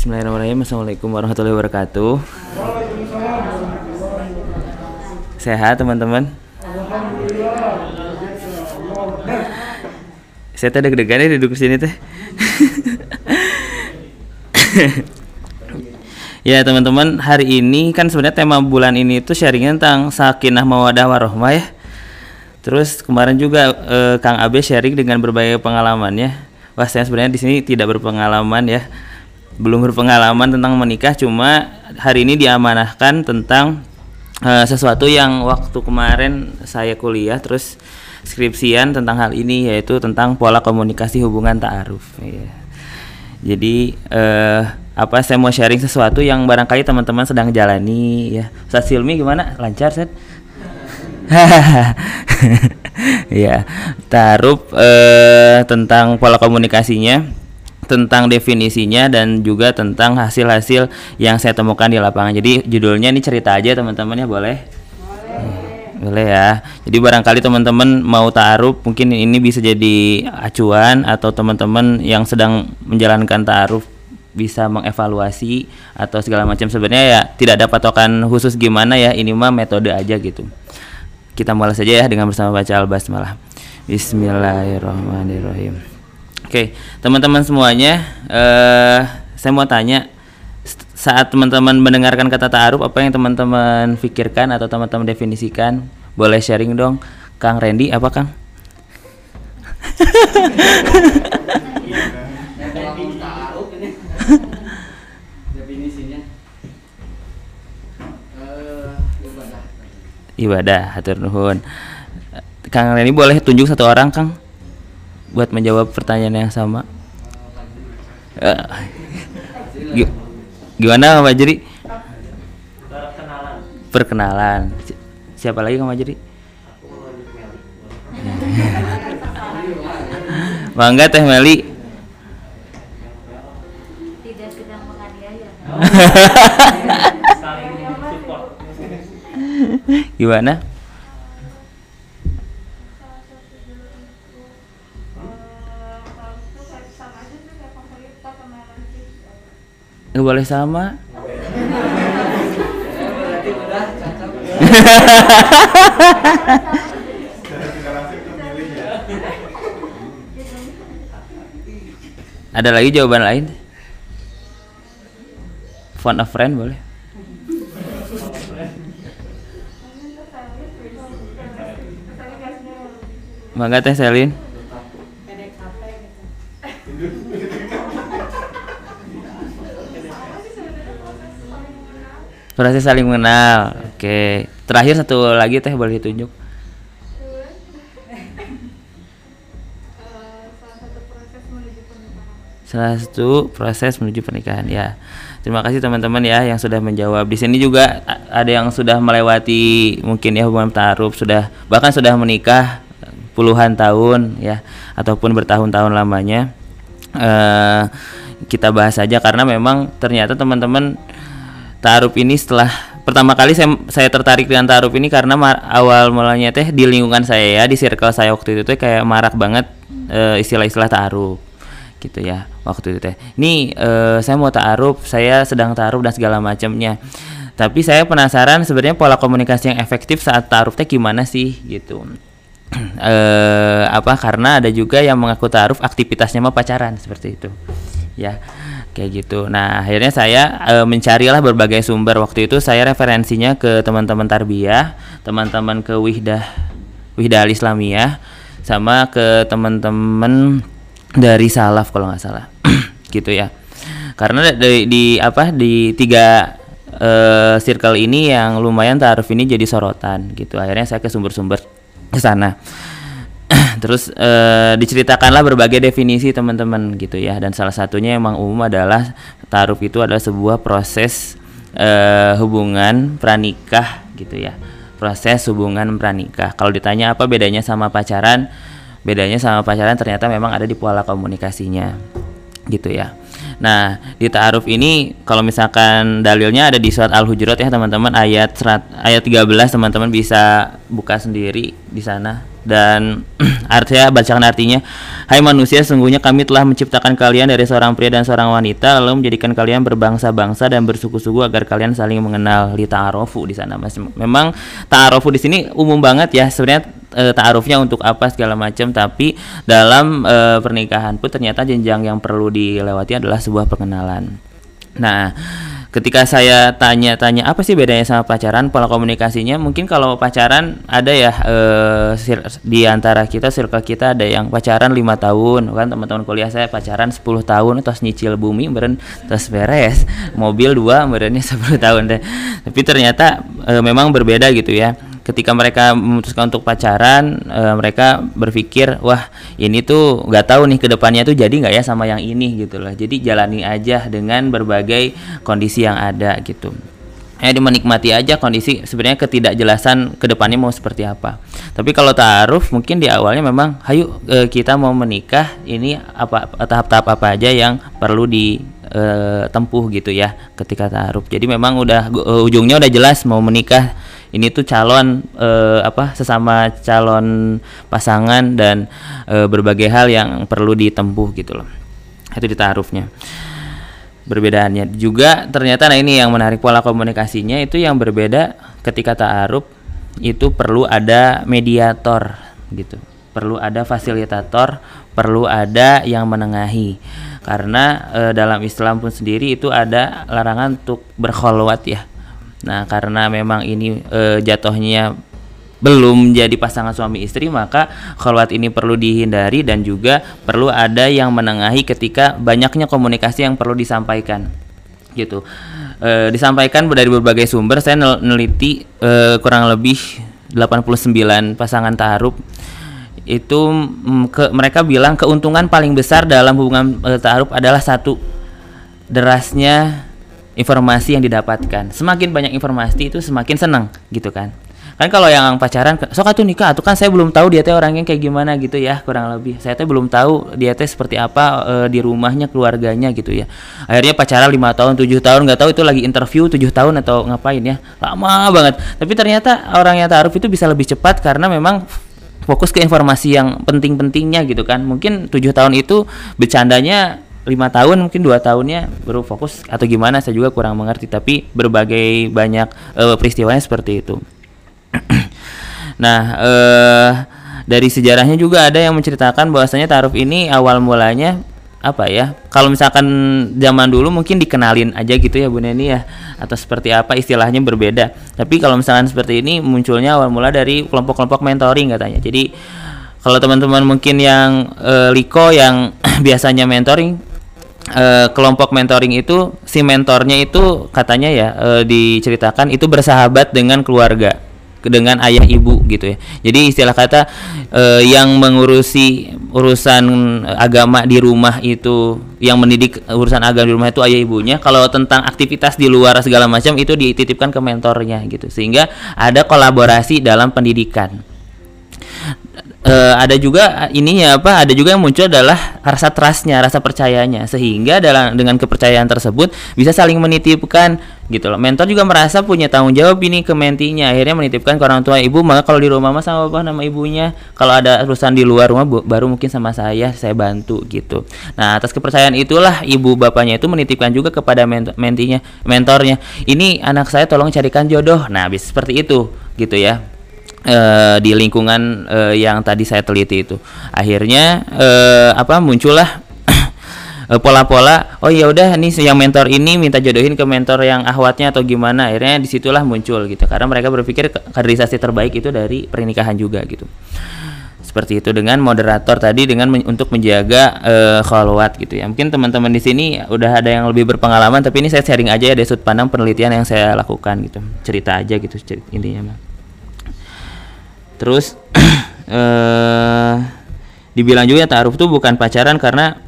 Bismillahirrahmanirrahim. Assalamualaikum warahmatullahi wabarakatuh. Sehat teman-teman? Saya tadi deg-degan ya duduk sini teh. ya teman-teman, hari ini kan sebenarnya tema bulan ini itu sharingnya tentang sakinah mawadah warohmah ya. Terus kemarin juga eh, Kang Abe sharing dengan berbagai pengalamannya. Wah, saya sebenarnya di sini tidak berpengalaman ya belum berpengalaman tentang menikah cuma hari ini diamanahkan tentang uh, sesuatu yang waktu kemarin saya kuliah terus skripsian tentang hal ini yaitu tentang pola komunikasi hubungan ta'aruf. Ya. jadi uh, apa saya mau sharing sesuatu yang barangkali teman-teman sedang jalani ya. Ustaz Silmi gimana? Lancar set ya taruh uh, tentang pola komunikasinya tentang definisinya dan juga tentang hasil-hasil yang saya temukan di lapangan. Jadi judulnya ini cerita aja teman-teman ya boleh? Boleh. Boleh ya. Jadi barangkali teman-teman mau taaruf mungkin ini bisa jadi acuan atau teman-teman yang sedang menjalankan taaruf bisa mengevaluasi atau segala macam sebenarnya ya tidak ada patokan khusus gimana ya ini mah metode aja gitu kita mulai saja ya dengan bersama baca al-basmalah Bismillahirrahmanirrahim Oke, teman-teman semuanya, uh, saya mau tanya saat teman-teman mendengarkan kata ta'aruf apa yang teman-teman pikirkan atau teman-teman definisikan? Boleh sharing dong, Kang Randy apa Kang? ibadah hatur nuhun Kang Randy boleh tunjuk satu orang Kang buat menjawab pertanyaan yang sama. Uh, gimana Pak Jeri? Perkenalan. Perkenalan. siapa lagi Kang Jeri? Bangga Teh Meli. Tidak sedang menganiaya. Gimana? Nggak boleh sama. Ada lagi jawaban lain? Phone a friend boleh? Mangga teh Selin proses saling mengenal. Oke. Terakhir satu lagi teh boleh ditunjuk. Salah satu proses menuju pernikahan ya. Terima kasih teman-teman ya yang sudah menjawab. Di sini juga ada yang sudah melewati mungkin ya hubungan taruh sudah bahkan sudah menikah puluhan tahun ya ataupun bertahun-tahun lamanya. Uh, kita bahas saja karena memang ternyata teman-teman taruh ini setelah pertama kali saya saya tertarik dengan taruh ini karena awal mulanya teh di lingkungan saya ya di circle saya waktu itu teh kayak marak banget uh, istilah-istilah taruh gitu ya waktu itu teh. Ini uh, saya mau taruh, saya sedang taruh dan segala macamnya. Tapi saya penasaran sebenarnya pola komunikasi yang efektif saat taruh teh gimana sih gitu. uh, apa karena ada juga yang mengaku taruh aktivitasnya mah pacaran seperti itu. Ya kayak gitu. Nah akhirnya saya e, mencarilah berbagai sumber waktu itu saya referensinya ke teman-teman tarbiyah, teman-teman ke Wihdah Wihdah Al Islamiyah, sama ke teman-teman dari salaf kalau nggak salah, gitu ya. Karena di, di apa di tiga e, circle ini yang lumayan taruh ini jadi sorotan gitu. Akhirnya saya ke sumber-sumber ke sana terus uh, diceritakanlah berbagai definisi teman-teman gitu ya. Dan salah satunya emang umum adalah taruh itu adalah sebuah proses uh, hubungan pranikah gitu ya. Proses hubungan pranikah. Kalau ditanya apa bedanya sama pacaran bedanya sama pacaran ternyata memang ada di pola komunikasinya gitu ya. Nah, di ta'aruf ini kalau misalkan dalilnya ada di surat Al-Hujurat ya teman-teman. Ayat serat, ayat 13 teman-teman bisa buka sendiri di sana dan artinya bacakan artinya Hai manusia sungguhnya kami telah menciptakan kalian dari seorang pria dan seorang wanita lalu menjadikan kalian berbangsa-bangsa dan bersuku-suku agar kalian saling mengenal. Li ta'arofu di sana. Mas memang ta'arofu di sini umum banget ya. Sebenarnya e, ta'arufnya untuk apa segala macam tapi dalam e, pernikahan pun ternyata jenjang yang perlu dilewati adalah sebuah pengenalan. Nah ketika saya tanya-tanya apa sih bedanya sama pacaran? Pola komunikasinya mungkin kalau pacaran ada ya eh, di antara kita circle kita ada yang pacaran lima tahun. Kan teman-teman kuliah saya pacaran 10 tahun terus nyicil bumi beren terus beres. Mobil dua berennya 10 tahun deh. Tapi ternyata eh, memang berbeda gitu ya ketika mereka memutuskan untuk pacaran e, mereka berpikir wah ini tuh nggak tahu nih ke depannya tuh jadi nggak ya sama yang ini gitu loh. Jadi jalani aja dengan berbagai kondisi yang ada gitu ya menikmati aja kondisi sebenarnya ketidakjelasan ke depannya mau seperti apa. Tapi kalau taaruf mungkin di awalnya memang hayu e, kita mau menikah ini apa tahap-tahap apa aja yang perlu ditempuh e, gitu ya ketika taaruf. Jadi memang udah uh, ujungnya udah jelas mau menikah ini tuh calon uh, apa sesama calon pasangan dan uh, berbagai hal yang perlu ditempuh gitu loh. Itu ditaruhnya perbedaannya juga ternyata nah ini yang menarik pola komunikasinya itu yang berbeda ketika taaruf itu perlu ada mediator gitu. Perlu ada fasilitator perlu ada yang menengahi. Karena e, dalam Islam pun sendiri itu ada larangan untuk berkholwat ya. Nah, karena memang ini e, jatuhnya belum jadi pasangan suami istri, maka khalwat ini perlu dihindari dan juga perlu ada yang menengahi ketika banyaknya komunikasi yang perlu disampaikan. Gitu. E, disampaikan dari berbagai sumber, saya neliti e, kurang lebih 89 pasangan taaruf itu mm, ke mereka bilang keuntungan paling besar dalam hubungan e, taaruf adalah satu derasnya informasi yang didapatkan. Semakin banyak informasi itu semakin senang gitu kan. Kan kalau yang pacaran sok atuh nikah tuh kan saya belum tahu dia teh orangnya kayak gimana gitu ya, kurang lebih. Saya teh belum tahu dia teh seperti apa e, di rumahnya, keluarganya gitu ya. Akhirnya pacaran lima tahun, tujuh tahun nggak tahu itu lagi interview tujuh tahun atau ngapain ya. Lama banget. Tapi ternyata orang yang taruh itu bisa lebih cepat karena memang fokus ke informasi yang penting-pentingnya gitu kan. Mungkin tujuh tahun itu bercandanya lima tahun mungkin dua tahunnya baru fokus atau gimana saya juga kurang mengerti tapi berbagai banyak uh, peristiwanya seperti itu nah uh, dari sejarahnya juga ada yang menceritakan bahwasanya taruh ini awal mulanya apa ya kalau misalkan zaman dulu mungkin dikenalin aja gitu ya Bu Neni ya atau seperti apa istilahnya berbeda. Tapi kalau misalkan seperti ini munculnya awal mula dari kelompok-kelompok mentoring katanya. Jadi kalau teman-teman mungkin yang uh, liko yang biasanya mentoring uh, kelompok mentoring itu si mentornya itu katanya ya uh, diceritakan itu bersahabat dengan keluarga dengan ayah ibu gitu ya. Jadi istilah kata uh, yang mengurusi urusan agama di rumah itu yang mendidik urusan agama di rumah itu ayah ibunya. Kalau tentang aktivitas di luar segala macam itu dititipkan ke mentornya gitu. Sehingga ada kolaborasi dalam pendidikan uh, ada juga ininya apa ada juga yang muncul adalah rasa trustnya rasa percayanya. Sehingga dalam dengan kepercayaan tersebut bisa saling menitipkan gitu loh. Mentor juga merasa punya tanggung jawab ini ke mentinya. Akhirnya menitipkan ke orang tua ibu. Maka kalau di rumah mah sama bapak nama ibunya. Kalau ada urusan di luar rumah baru mungkin sama saya saya bantu gitu. Nah atas kepercayaan itulah ibu bapaknya itu menitipkan juga kepada mentor, mentinya mentornya. Ini anak saya tolong carikan jodoh. Nah bisa seperti itu gitu ya uh, di lingkungan uh, yang tadi saya teliti itu. Akhirnya uh, apa muncullah pola-pola oh ya udah nih yang mentor ini minta jodohin ke mentor yang ahwatnya atau gimana. Akhirnya di situlah muncul gitu. Karena mereka berpikir kaderisasi terbaik itu dari pernikahan juga gitu. Seperti itu dengan moderator tadi dengan men untuk menjaga uh, khalwat gitu ya. Mungkin teman-teman di sini udah ada yang lebih berpengalaman tapi ini saya sharing aja ya dari sudut pandang penelitian yang saya lakukan gitu. Cerita aja gitu cerita intinya mah terus eh dibilang juga taruh tuh bukan pacaran karena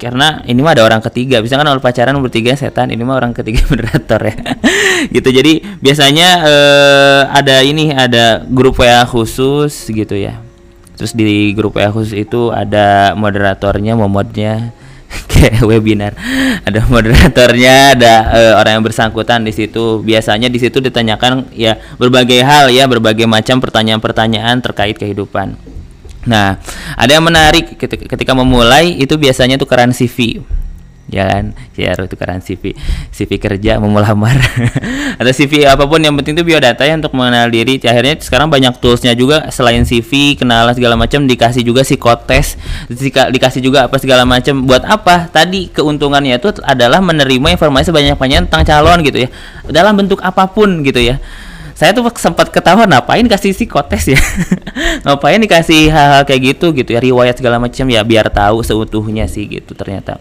karena ini mah ada orang ketiga. Bisa kan kalau pacaran bertiga setan ini mah orang ketiga moderator ya. Gitu. Jadi biasanya eh, ada ini ada grup WA khusus gitu ya. Terus di grup WA khusus itu ada moderatornya momodnya kayak webinar. Ada moderatornya ada uh, orang yang bersangkutan di situ. Biasanya di situ ditanyakan ya berbagai hal ya berbagai macam pertanyaan-pertanyaan terkait kehidupan. Nah ada yang menarik ketika, memulai itu biasanya tukeran CV kan? Ya tukeran CV CV kerja mau melamar atau CV apa pun yang penting itu biodata ya untuk mengenal diri. Akhirnya sekarang banyak toolsnya juga selain CV kenalan segala macam dikasih juga psikotes dikasih juga apa segala macam. Buat apa? Tadi keuntungannya itu adalah menerima informasi sebanyak-banyaknya tentang calon gitu ya. Dalam bentuk apa pun gitu ya. Saya tuh sempat ketawa ngapain kasih psikotes ya? Ngapain dikasih hal-hal kayak gitu gitu ya? Riwayat segala macam ya biar tahu seutuhnya sih gitu ternyata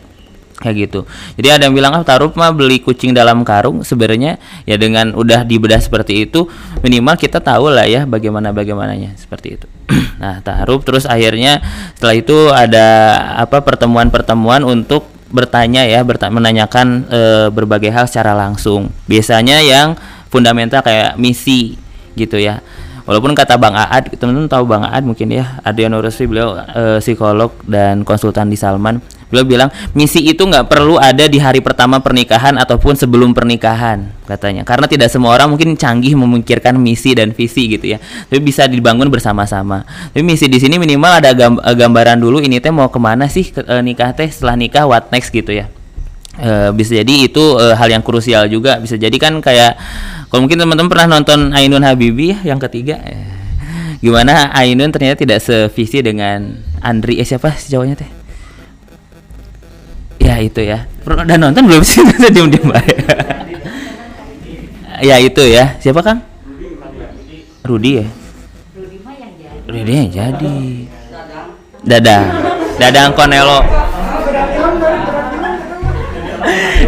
kayak gitu. Jadi ada yang bilang ah taruh mah beli kucing dalam karung sebenarnya ya dengan udah dibedah seperti itu minimal kita tahu lah ya bagaimana bagaimananya seperti itu. nah taruh terus akhirnya setelah itu ada apa pertemuan-pertemuan untuk bertanya ya bertanya menanyakan e, berbagai hal secara langsung. Biasanya yang fundamental kayak misi gitu ya. Walaupun kata Bang Aad, teman-teman tahu Bang Aad mungkin ya, Adrian Nursi beliau e, psikolog dan konsultan di Salman Beliau bilang misi itu nggak perlu ada di hari pertama pernikahan ataupun sebelum pernikahan katanya. Karena tidak semua orang mungkin canggih memikirkan misi dan visi gitu ya. Tapi bisa dibangun bersama-sama. Tapi misi di sini minimal ada eh, gambaran dulu ini teh mau ke mana sih ke, e, nikah teh setelah nikah what next gitu ya. E, bisa jadi itu e, hal yang krusial juga. Bisa jadi kan kayak kalau mungkin teman-teman pernah nonton Ainun Habibi ya yang ketiga. Gimana Ainun ternyata tidak sevisi dengan Andri eh siapa sih jawabnya teh? Ya itu ya. Udah nonton belum sih? Diem diem ya itu ya. Siapa kang? Rudi ya? Rudi yang jadi. Dadang Dadang Konelo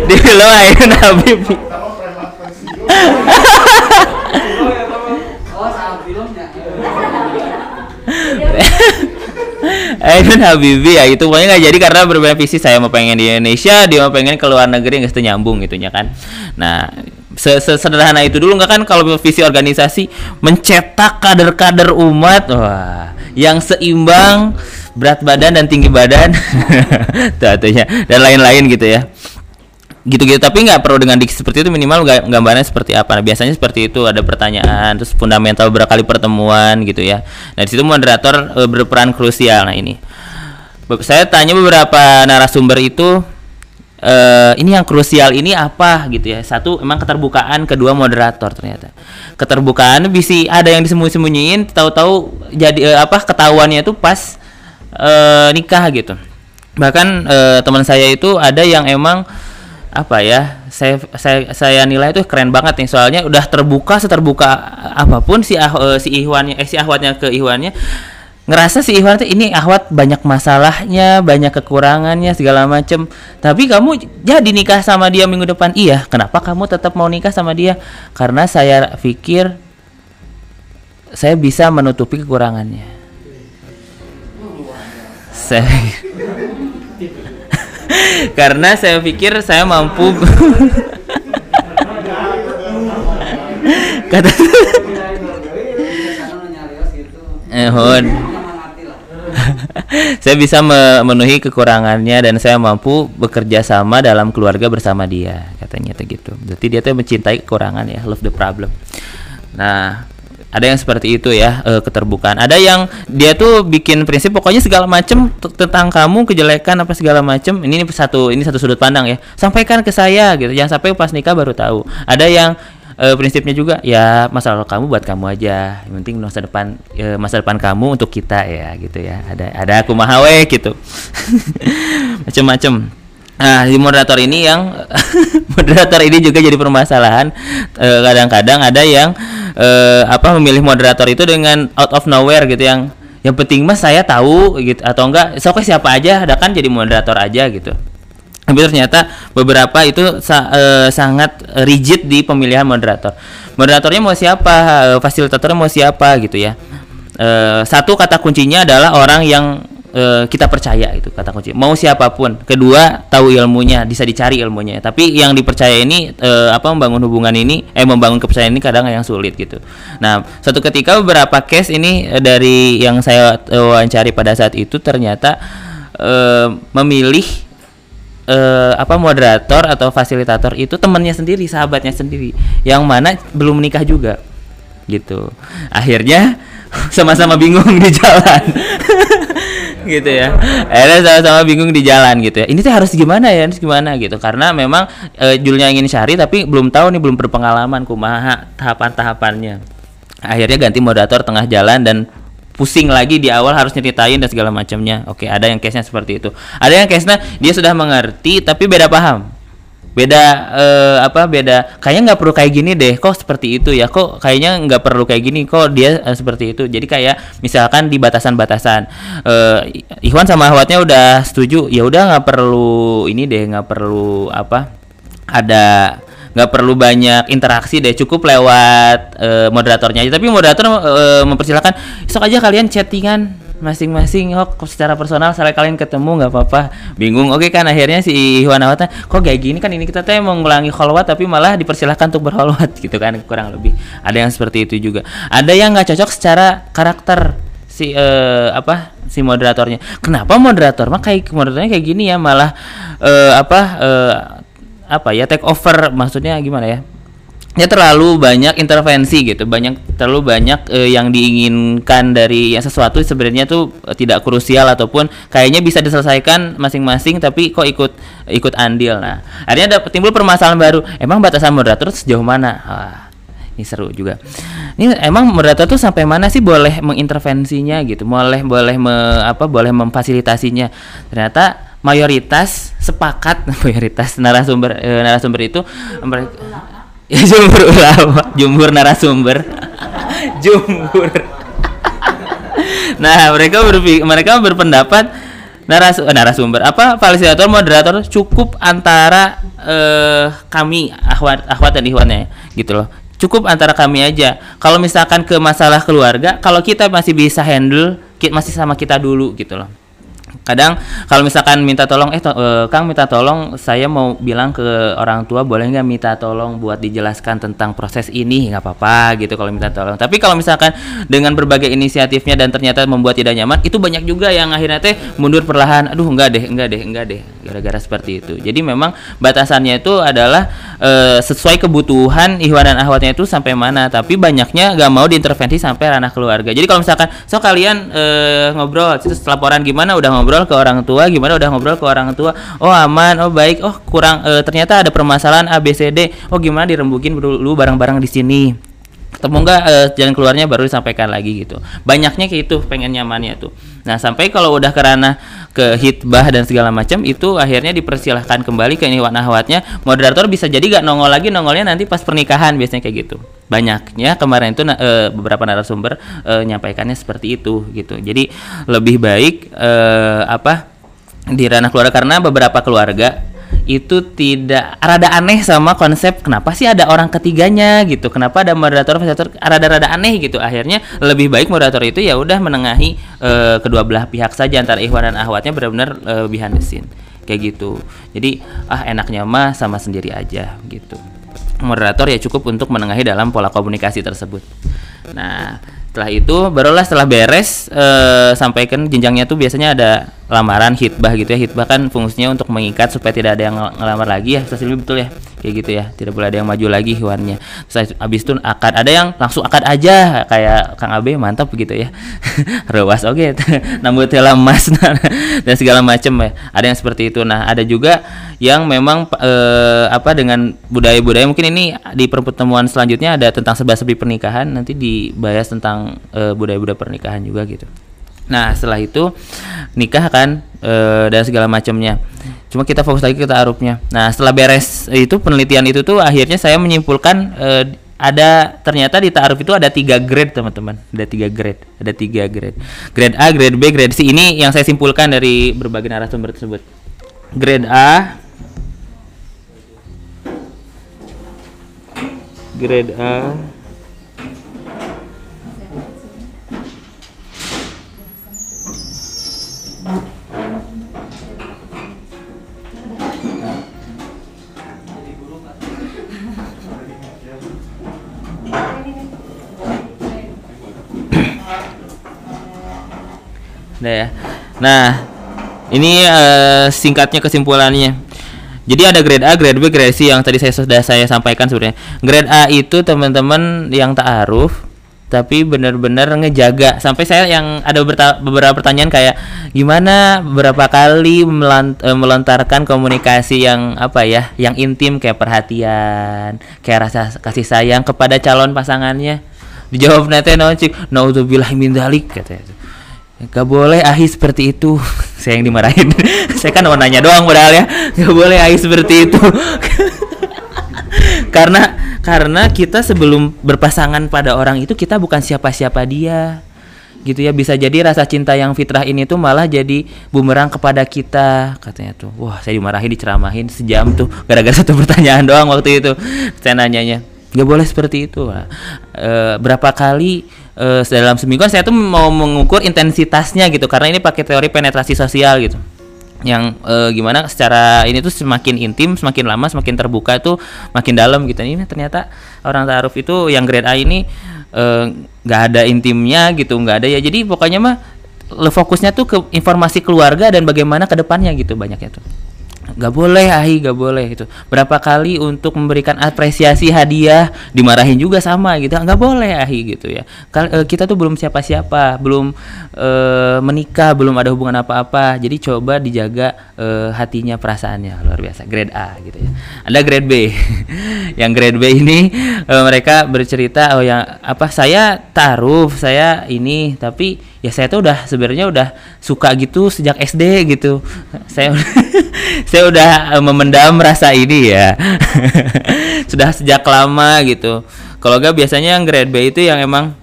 di lo Ayun Habib Ainun Habibi ya itu pokoknya nggak jadi karena berbeda visi. Saya mau pengen di Indonesia dia mau pengen ke luar negeri nggak nyambung gitu ya kan. Nah sederhana itu dulu nggak kan? Kalau visi organisasi mencetak kader-kader umat wah yang seimbang berat badan dan tinggi badan. Tentunya dan lain-lain gitu ya gitu-gitu. Tapi nggak perlu dengan diksi seperti itu minimal gambarnya seperti apa. Nah, biasanya seperti itu ada pertanyaan terus fundamental berkali pertemuan gitu ya. Nah di situ moderator e, berperan krusial. Nah ini. Saya tanya beberapa narasumber itu e, ini yang krusial ini apa gitu ya. Satu emang keterbukaan kedua moderator ternyata. Keterbukaan bisa ada yang disembunyi-sembunyiin tahu-tahu jadi e, apa ketahuannya itu pas e, nikah gitu. Bahkan e, teman saya itu ada yang emang apa ya saya saya saya nilai itu keren banget nih soalnya udah terbuka seterbuka apa pun si ah, si Ihwannya eh si Ahwatnya ke Ihwannya ngerasa si Ihwan itu ini Ahwat banyak masalahnya banyak kekurangannya segala macem. Tapi kamu jadi nikah sama dia minggu depan? Iya. Kenapa kamu tetap mau nikah sama dia? Karena saya pikir saya bisa menutupi kekurangannya. Saya karena saya pikir saya mampu kata Ehon saya bisa memenuhi kekurangannya dan saya mampu bekerja sama dalam keluarga bersama dia katanya gitu. Jadi dia tuh mencintai kekurangan ya, love the problem. Nah, ada yang seperti itu ya e, keterbukaan. Ada yang dia tuh bikin prinsip pokoknya segala macam tentang kamu kejelekan apa segala macam ini, ini satu ini satu sudut pandang ya. Sampaikan ke saya gitu. Jangan sampai pas nikah baru tahu. Ada yang e, prinsipnya juga ya masalah kamu buat kamu aja. Yang penting masa depan e, masa depan kamu untuk kita ya gitu ya. Ada ada aku mahawe gitu. Macem-macem. Nah, di moderator ini yang moderator ini juga jadi permasalahan. Kadang-kadang e, ada yang uh, apa memilih moderator itu dengan out of nowhere gitu yang yang penting mas saya tahu gitu atau enggak sok siapa aja ada kan jadi moderator aja gitu. Tapi ternyata beberapa itu sa uh, sangat rigid di pemilihan moderator. Moderatornya mau siapa uh, fasilitatornya mau siapa gitu ya. Uh, satu kata kuncinya adalah orang yang uh, kita percaya itu kata kunci. Mau siapa pun. Kedua tahu ilmunya bisa dicari ilmunya. Tapi yang dipercaya ini uh, apa membangun hubungan ini eh membangun kepercayaan ini kadang yang sulit gitu. Nah suatu ketika beberapa case ini uh, dari yang saya uh, wawancari pada saat itu ternyata uh, memilih eh, apa moderator atau fasilitator itu temannya sendiri, sahabatnya sendiri, yang mana belum menikah juga, gitu. Akhirnya sama-sama bingung di jalan. gitu ya. Akhirnya sama-sama bingung di jalan gitu ya. Ini tuh harus gimana ya? Harus gimana gitu. Karena memang e, Julnya ingin syari tapi belum tahu nih belum berpengalaman kumaha tahapan-tahapannya. Akhirnya ganti moderator tengah jalan dan pusing lagi di awal harus nyeritain dan segala macamnya. Oke ada yang case-nya seperti itu. Ada yang case-nya dia sudah mengerti tapi beda paham beda uh, apa beda. Kayaknya nggak perlu kayak gini deh. Kok seperti itu ya? Kok kayaknya nggak perlu kayak gini. Kok dia uh, seperti itu? Jadi kayak misalkan di batasan-batasan. Uh, Ikhwan sama Ahwatnya udah setuju. Ya udah nggak perlu ini deh. Nggak perlu apa ada nggak perlu banyak interaksi deh. Cukup lewat uh, moderatornya aja. Tapi moderator uh, mempersilahkan sok aja kalian chattingan masing-masing oh secara personal saya kalian ketemu nggak apa-apa. Bingung. Oke kan akhirnya si Iwan Awata kok kayak gini kan ini kita teh mau ngulangi kholwat tapi malah dipersilahkan untuk berholwat gitu kan kurang lebih. Ada yang seperti itu juga. Ada yang nggak cocok secara karakter si uh, apa si moderatornya. Kenapa moderator? Mah kayak moderatornya kayak gini ya malah uh, apa uh, apa ya take over maksudnya gimana ya ya terlalu banyak intervensi gitu banyak terlalu banyak uh, yang diinginkan dari yang sesuatu sebenarnya tuh uh, tidak krusial ataupun kayaknya bisa diselesaikan masing-masing tapi kok ikut ikut andil. Nah akhirnya ada timbul permasalahan baru. Emang batasan moderator sejauh mana? Wah, ini seru juga. Ini emang moderator tuh sampai mana sih boleh mengintervensinya gitu? Boleh boleh me, apa boleh memfasilitasinya. Ternyata mayoritas sepakat mayoritas narasumber e, narasumber itu mereka ya jumhur ulama. Jumhur narasumber. Jumhur. Nah mereka berpikir mereka berpendapat naras eh, narasumber. Apa fasilitator moderator cukup antara eh, kami akhwat akhwat dan ikhwannya gitu loh. Cukup antara kami aja. Kalau misalkan ke masalah keluarga kalau kita masih bisa handle masih sama kita dulu gitu loh kadang kalau misalkan minta tolong eh to, uh, Kang minta tolong saya mau bilang ke orang tua boleh nggak minta tolong buat dijelaskan tentang proses ini? Nggak apa-apa gitu kalau minta tolong. Tapi kalau misalkan dengan berbagai inisiatifnya dan ternyata membuat tidak nyaman itu banyak juga yang akhirnya teh mundur perlahan. Aduh enggak deh enggak deh enggak deh gara-gara seperti itu. Jadi memang batasannya itu adalah uh, sesuai kebutuhan ihwan dan ahwatnya itu sampai mana tapi banyaknya nggak mau diintervensi sampai ranah keluarga. Jadi kalau misalkan so kalian uh, ngobrol terus laporan gimana? Udah ngobrol ngobrol ke orang tua gimana udah ngobrol ke orang tua? Oh aman oh baik. Oh kurang e, ternyata ada permasalahan A B C D. Oh gimana dirembukin dulu barang-barang di sini? Ketemu nggak e, jalan keluarnya baru disampaikan lagi gitu. Banyaknya kayak itu pengen nyamannya tuh. Nah sampai kalau udah kerana ke hitbah dan segala macam itu akhirnya dipersilahkan kembali ke ini nahwatnya moderator bisa jadi gak nongol lagi nongolnya nanti pas pernikahan biasanya kayak gitu banyaknya kemarin itu e, beberapa narasumber e, nyampaikannya seperti itu gitu. Jadi lebih baik e, apa di ranah keluarga karena beberapa keluarga itu tidak rada aneh sama konsep kenapa sih ada orang ketiganya gitu. Kenapa ada moderator moderator rada-rada aneh gitu. Akhirnya lebih baik moderator itu ya udah menengahi e, kedua belah pihak saja antara ikhwan dan ahwatnya benar-benar e, behind the scene kayak gitu. Jadi ah enaknya mah sama sendiri aja gitu moderator ya cukup untuk menengahi dalam pola komunikasi tersebut. Nah, setelah itu barulah setelah beres eh, sampaikan jenjangnya tuh biasanya ada lamaran hitbah gitu ya. Hitbah kan fungsinya untuk mengikat supaya tidak ada yang ngelamar lagi ya. Ustaz betul ya? Kayak gitu ya. Tidak boleh ada yang maju lagi hewannya. Terus habis itu akad ada yang langsung akad aja. Kayak Kang Abe mantap begitu ya. Rewas oke. Okay. nambut emas dan segala macam ya. Ada yang seperti itu. Nah ada juga yang memang eh, apa dengan budaya-budaya mungkin ini di pertemuan selanjutnya ada tentang sebab-sebab pernikahan. Nanti dibahas tentang eh, budaya-budaya pernikahan juga gitu Nah setelah itu nikah kan e, dan segala macamnya. Cuma kita fokus lagi ke taarufnya. Nah setelah beres itu penelitian itu tuh akhirnya saya menyimpulkan e, ada ternyata di taaruf itu ada tiga grade teman-teman. Ada tiga grade. Ada tiga grade. Grade A, grade B, grade C. Ini yang saya simpulkan dari berbagai narasumber tersebut. Grade A. Grade A Nah ya. Nah, ini uh, singkatnya kesimpulannya. Jadi ada grade A, grade B, grade C yang tadi saya sudah saya sampaikan sebenarnya. Grade A itu teman-teman yang ta'aruf tapi benar-benar ngejaga. Sampai saya yang ada beberapa pertanyaan kayak gimana? Beberapa kali melant e, melontarkan komunikasi yang apa ya yang intim? Kayak perhatian kayak rasa kasih sayang kepada calon pasangannya? Dijawab nete nocik naudzubillah min dalik katanya Gak boleh ahi seperti itu. Saya yang dimarahin. Saya kan mau nanya doang padahal ya. Gak boleh ahi seperti itu. Karena karena kita sebelum berpasangan pada orang itu kita bukan siapa-siapa dia. Gitu ya bisa jadi rasa cinta yang fitrah ini tuh malah jadi bumerang kepada kita. Katanya tuh wah saya dimarahin diceramahin sejam tuh gara-gara satu pertanyaan doang waktu itu. Saya nanyanya nggak boleh seperti itu e, berapa kali e, dalam seminggu saya tuh mau mengukur intensitasnya gitu karena ini pakai teori penetrasi sosial gitu yang e, gimana secara ini tuh semakin intim semakin lama semakin terbuka tuh makin dalam gitu. Ini ternyata orang taaruf itu yang grade A ini eh, nggak e, ada intimnya gitu nggak ada ya. Jadi pokoknya mah fokusnya tuh ke informasi keluarga dan bagaimana ke depannya gitu banyaknya tuh nggak boleh ahi nggak boleh itu berapa kali untuk memberikan apresiasi hadiah dimarahin juga sama gitu. Nggak boleh ahi gitu ya. Kal e, kita tuh belum siapa-siapa belum e, menikah belum ada hubungan apa-apa. Jadi coba dijaga e, hatinya perasaannya. Luar biasa grade A gitu ya. Ada grade B. Yang grade B ini e, mereka bercerita oh yang apa saya taruh saya ini tapi ya saya tuh udah sebenarnya udah suka gitu sejak SD gitu. Saya saya udah uh, memendam rasa ini ya. Sudah sejak lama gitu. Kalau gak biasanya yang grade B itu yang emang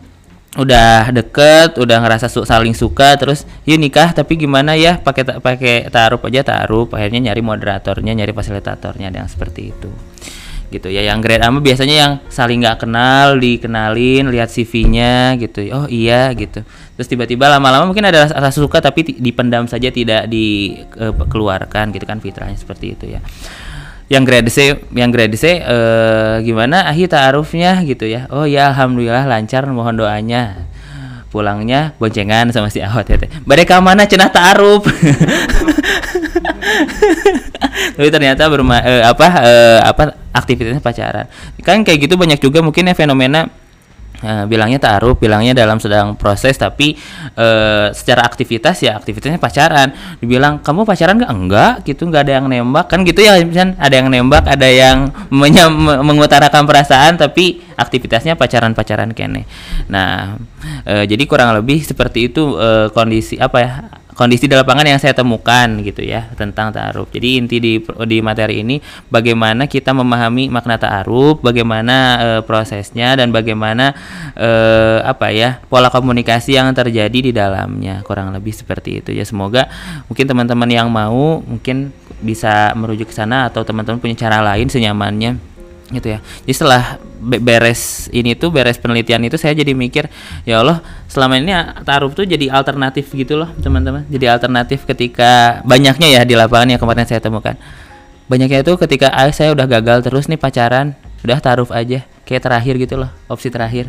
udah deket, udah ngerasa su saling suka, terus yuk nikah tapi gimana ya? Pakai pakai taruh aja taruh, akhirnya nyari moderatornya, nyari fasilitatornya yang seperti itu gitu. Ya yang grade A biasanya yang saling nggak kenal dikenalin lihat CV-nya gitu. Oh iya gitu. Terus tiba-tiba lama-lama mungkin ada rasa suka tapi dipendam saja tidak dikeluarkan gitu kan fitrahnya seperti itu ya. Yang grade C yang grade C eh, gimana? Akhir taarufnya gitu ya. Oh ya alhamdulillah lancar mohon doanya. Pulangnya boncengan sama si awat ya mereka mana cenah taaruf tapi ternyata berma eh, apa eh, apa aktivitasnya pacaran kan kayak gitu banyak juga mungkin ya fenomena Uh, bilangnya taruh, bilangnya dalam sedang proses, tapi uh, secara aktivitas ya aktivitasnya pacaran. Dibilang kamu pacaran nggak? Enggak, gitu nggak ada yang nembak kan gitu ya, misalnya ada yang nembak, ada yang mengutarakan perasaan, tapi aktivitasnya pacaran-pacaran kene. Nah, uh, jadi kurang lebih seperti itu kondisi apa ya kondisi di lapangan yang saya temukan gitu ya tentang ta'aruf. Jadi inti di di materi ini bagaimana kita memahami makna ta'aruf, bagaimana e, prosesnya dan bagaimana e, apa ya pola komunikasi yang terjadi di dalamnya. Kurang lebih seperti itu ya. Semoga mungkin teman-teman yang mau mungkin bisa merujuk ke sana atau teman-teman punya cara lain senyamannya gitu ya. Jadi setelah beres ini tuh beres penelitian itu saya jadi mikir ya Allah selama ini taruh tuh jadi alternatif gitu loh teman-teman. Jadi alternatif ketika banyaknya ya di lapangan yang kemarin saya temukan. Banyaknya itu ketika ah, saya udah gagal terus nih pacaran udah taruh aja. Kayak terakhir gitu loh opsi terakhir.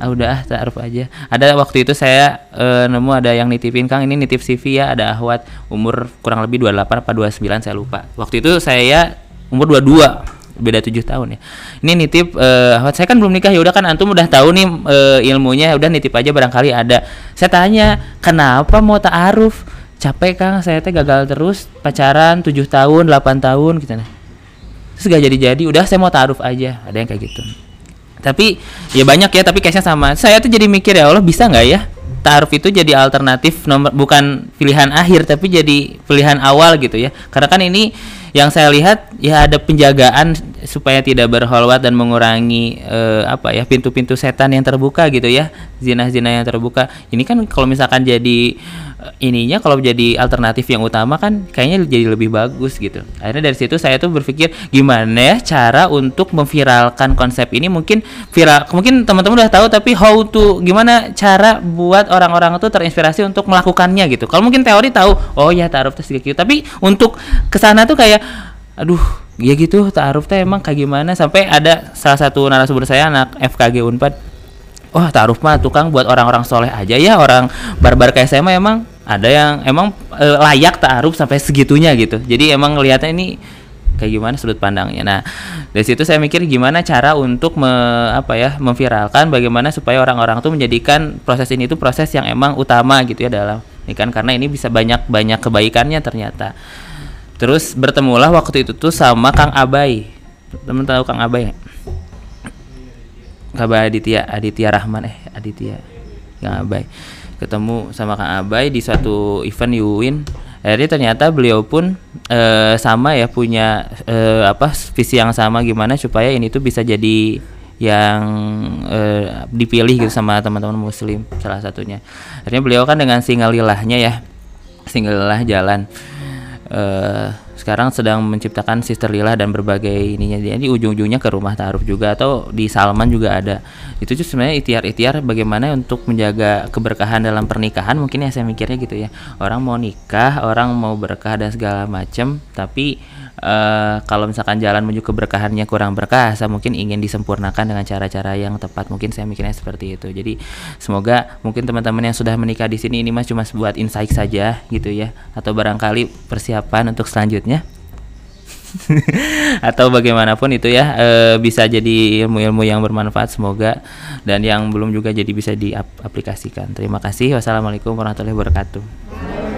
Ah udah ah, taruh aja. Ada waktu itu saya e, nemu ada yang nitipin Kang ini nitip CV ya ada ahwat umur kurang lebih 28 apa 29 saya lupa. Waktu itu saya umur 22 beda tujuh tahun ya. Ini nitip uh, saya kan belum nikah. Ya udah kan antum udah tahu nih uh, ilmunya. Udah nitip aja barangkali ada. Saya tanya kenapa mau taaruf? Capek kang. Saya teh gagal terus. Pacaran tujuh tahun 8 tahun gitu nah. Terus gak jadi jadi udah saya mau taaruf aja. Ada yang kayak gitu. Tapi ya banyak ya. Tapi case sama. Saya tuh jadi mikir ya Allah bisa nggak ya taaruf itu jadi alternatif nomor bukan pilihan akhir tapi jadi pilihan awal gitu ya. Karena kan ini yang saya lihat ya ada penjagaan supaya tidak berholwat dan mengurangi uh, apa ya pintu-pintu setan yang terbuka gitu ya zina-zina yang terbuka. Ini kan kalau misalkan jadi uh, ininya kalau jadi alternatif yang utama kan kayaknya jadi lebih bagus gitu. Akhirnya dari situ saya tuh berpikir gimana ya cara untuk memviralkan konsep ini. Mungkin viral mungkin teman-teman udah tahu tapi how to gimana cara buat orang-orang itu terinspirasi untuk melakukannya gitu. Kalau mungkin teori tahu oh ya taruh tes gitu tapi untuk ke sana tuh kayak aduh ya gitu taaruf teh emang kayak gimana? Sampai ada salah satu narasumber saya anak FKG Unpad. Wah taaruf mah tukang buat orang-orang soleh aja ya orang barbar kayak saya mah emang ada yang emang e, layak taaruf sampai segitunya gitu. Jadi emang ngelihatnya ini kayak gimana sudut pandangnya. Nah dari situ saya mikir gimana cara untuk me, apa ya memviralkan bagaimana supaya orang-orang tuh menjadikan proses ini itu proses yang emang utama gitu ya dalam. Ini kan karena ini bisa banyak banyak kebaikannya ternyata terus bertemulah waktu itu tuh sama Kang Abai. Temen tahu Kang Abai? Kang Abai Aditya Aditya Rahman eh Aditya Kang Abai. Ketemu sama Kang Abai di suatu event di UIN. Akhirnya ternyata beliau pun eh, sama ya punya eh, apa visi yang sama gimana supaya ini tuh bisa jadi yang eh, dipilih gitu sama teman-teman muslim salah satunya. Akhirnya beliau kan dengan single lilahnya ya single lilah jalan eh sekarang sedang menciptakan Sister Lila dan berbagai ininya. Jadi ujung-ujungnya ke rumah taruh juga atau di Salman juga ada. Itu tuh sebenarnya ikhtiar-ikhtiar bagaimana untuk menjaga keberkahan dalam pernikahan. Mungkin ya saya mikirnya gitu ya. Orang mau nikah orang mau berkah dan segala macam. Tapi eh, kalau misalkan jalan menuju keberkahannya kurang berkah saya mungkin ingin disempurnakan dengan cara-cara yang tepat. Mungkin saya mikirnya seperti itu. Jadi semoga mungkin teman-teman yang sudah menikah di sini ini mas cuma buat insight saja gitu ya. Atau barangkali persiapan untuk selanjutnya. Atau bagaimanapun itu ya e, bisa jadi ilmu-ilmu yang bermanfaat semoga. Dan yang belum juga jadi bisa diaplikasikan terima kasih. Wassalamualaikum warahmatullahi wabarakatuh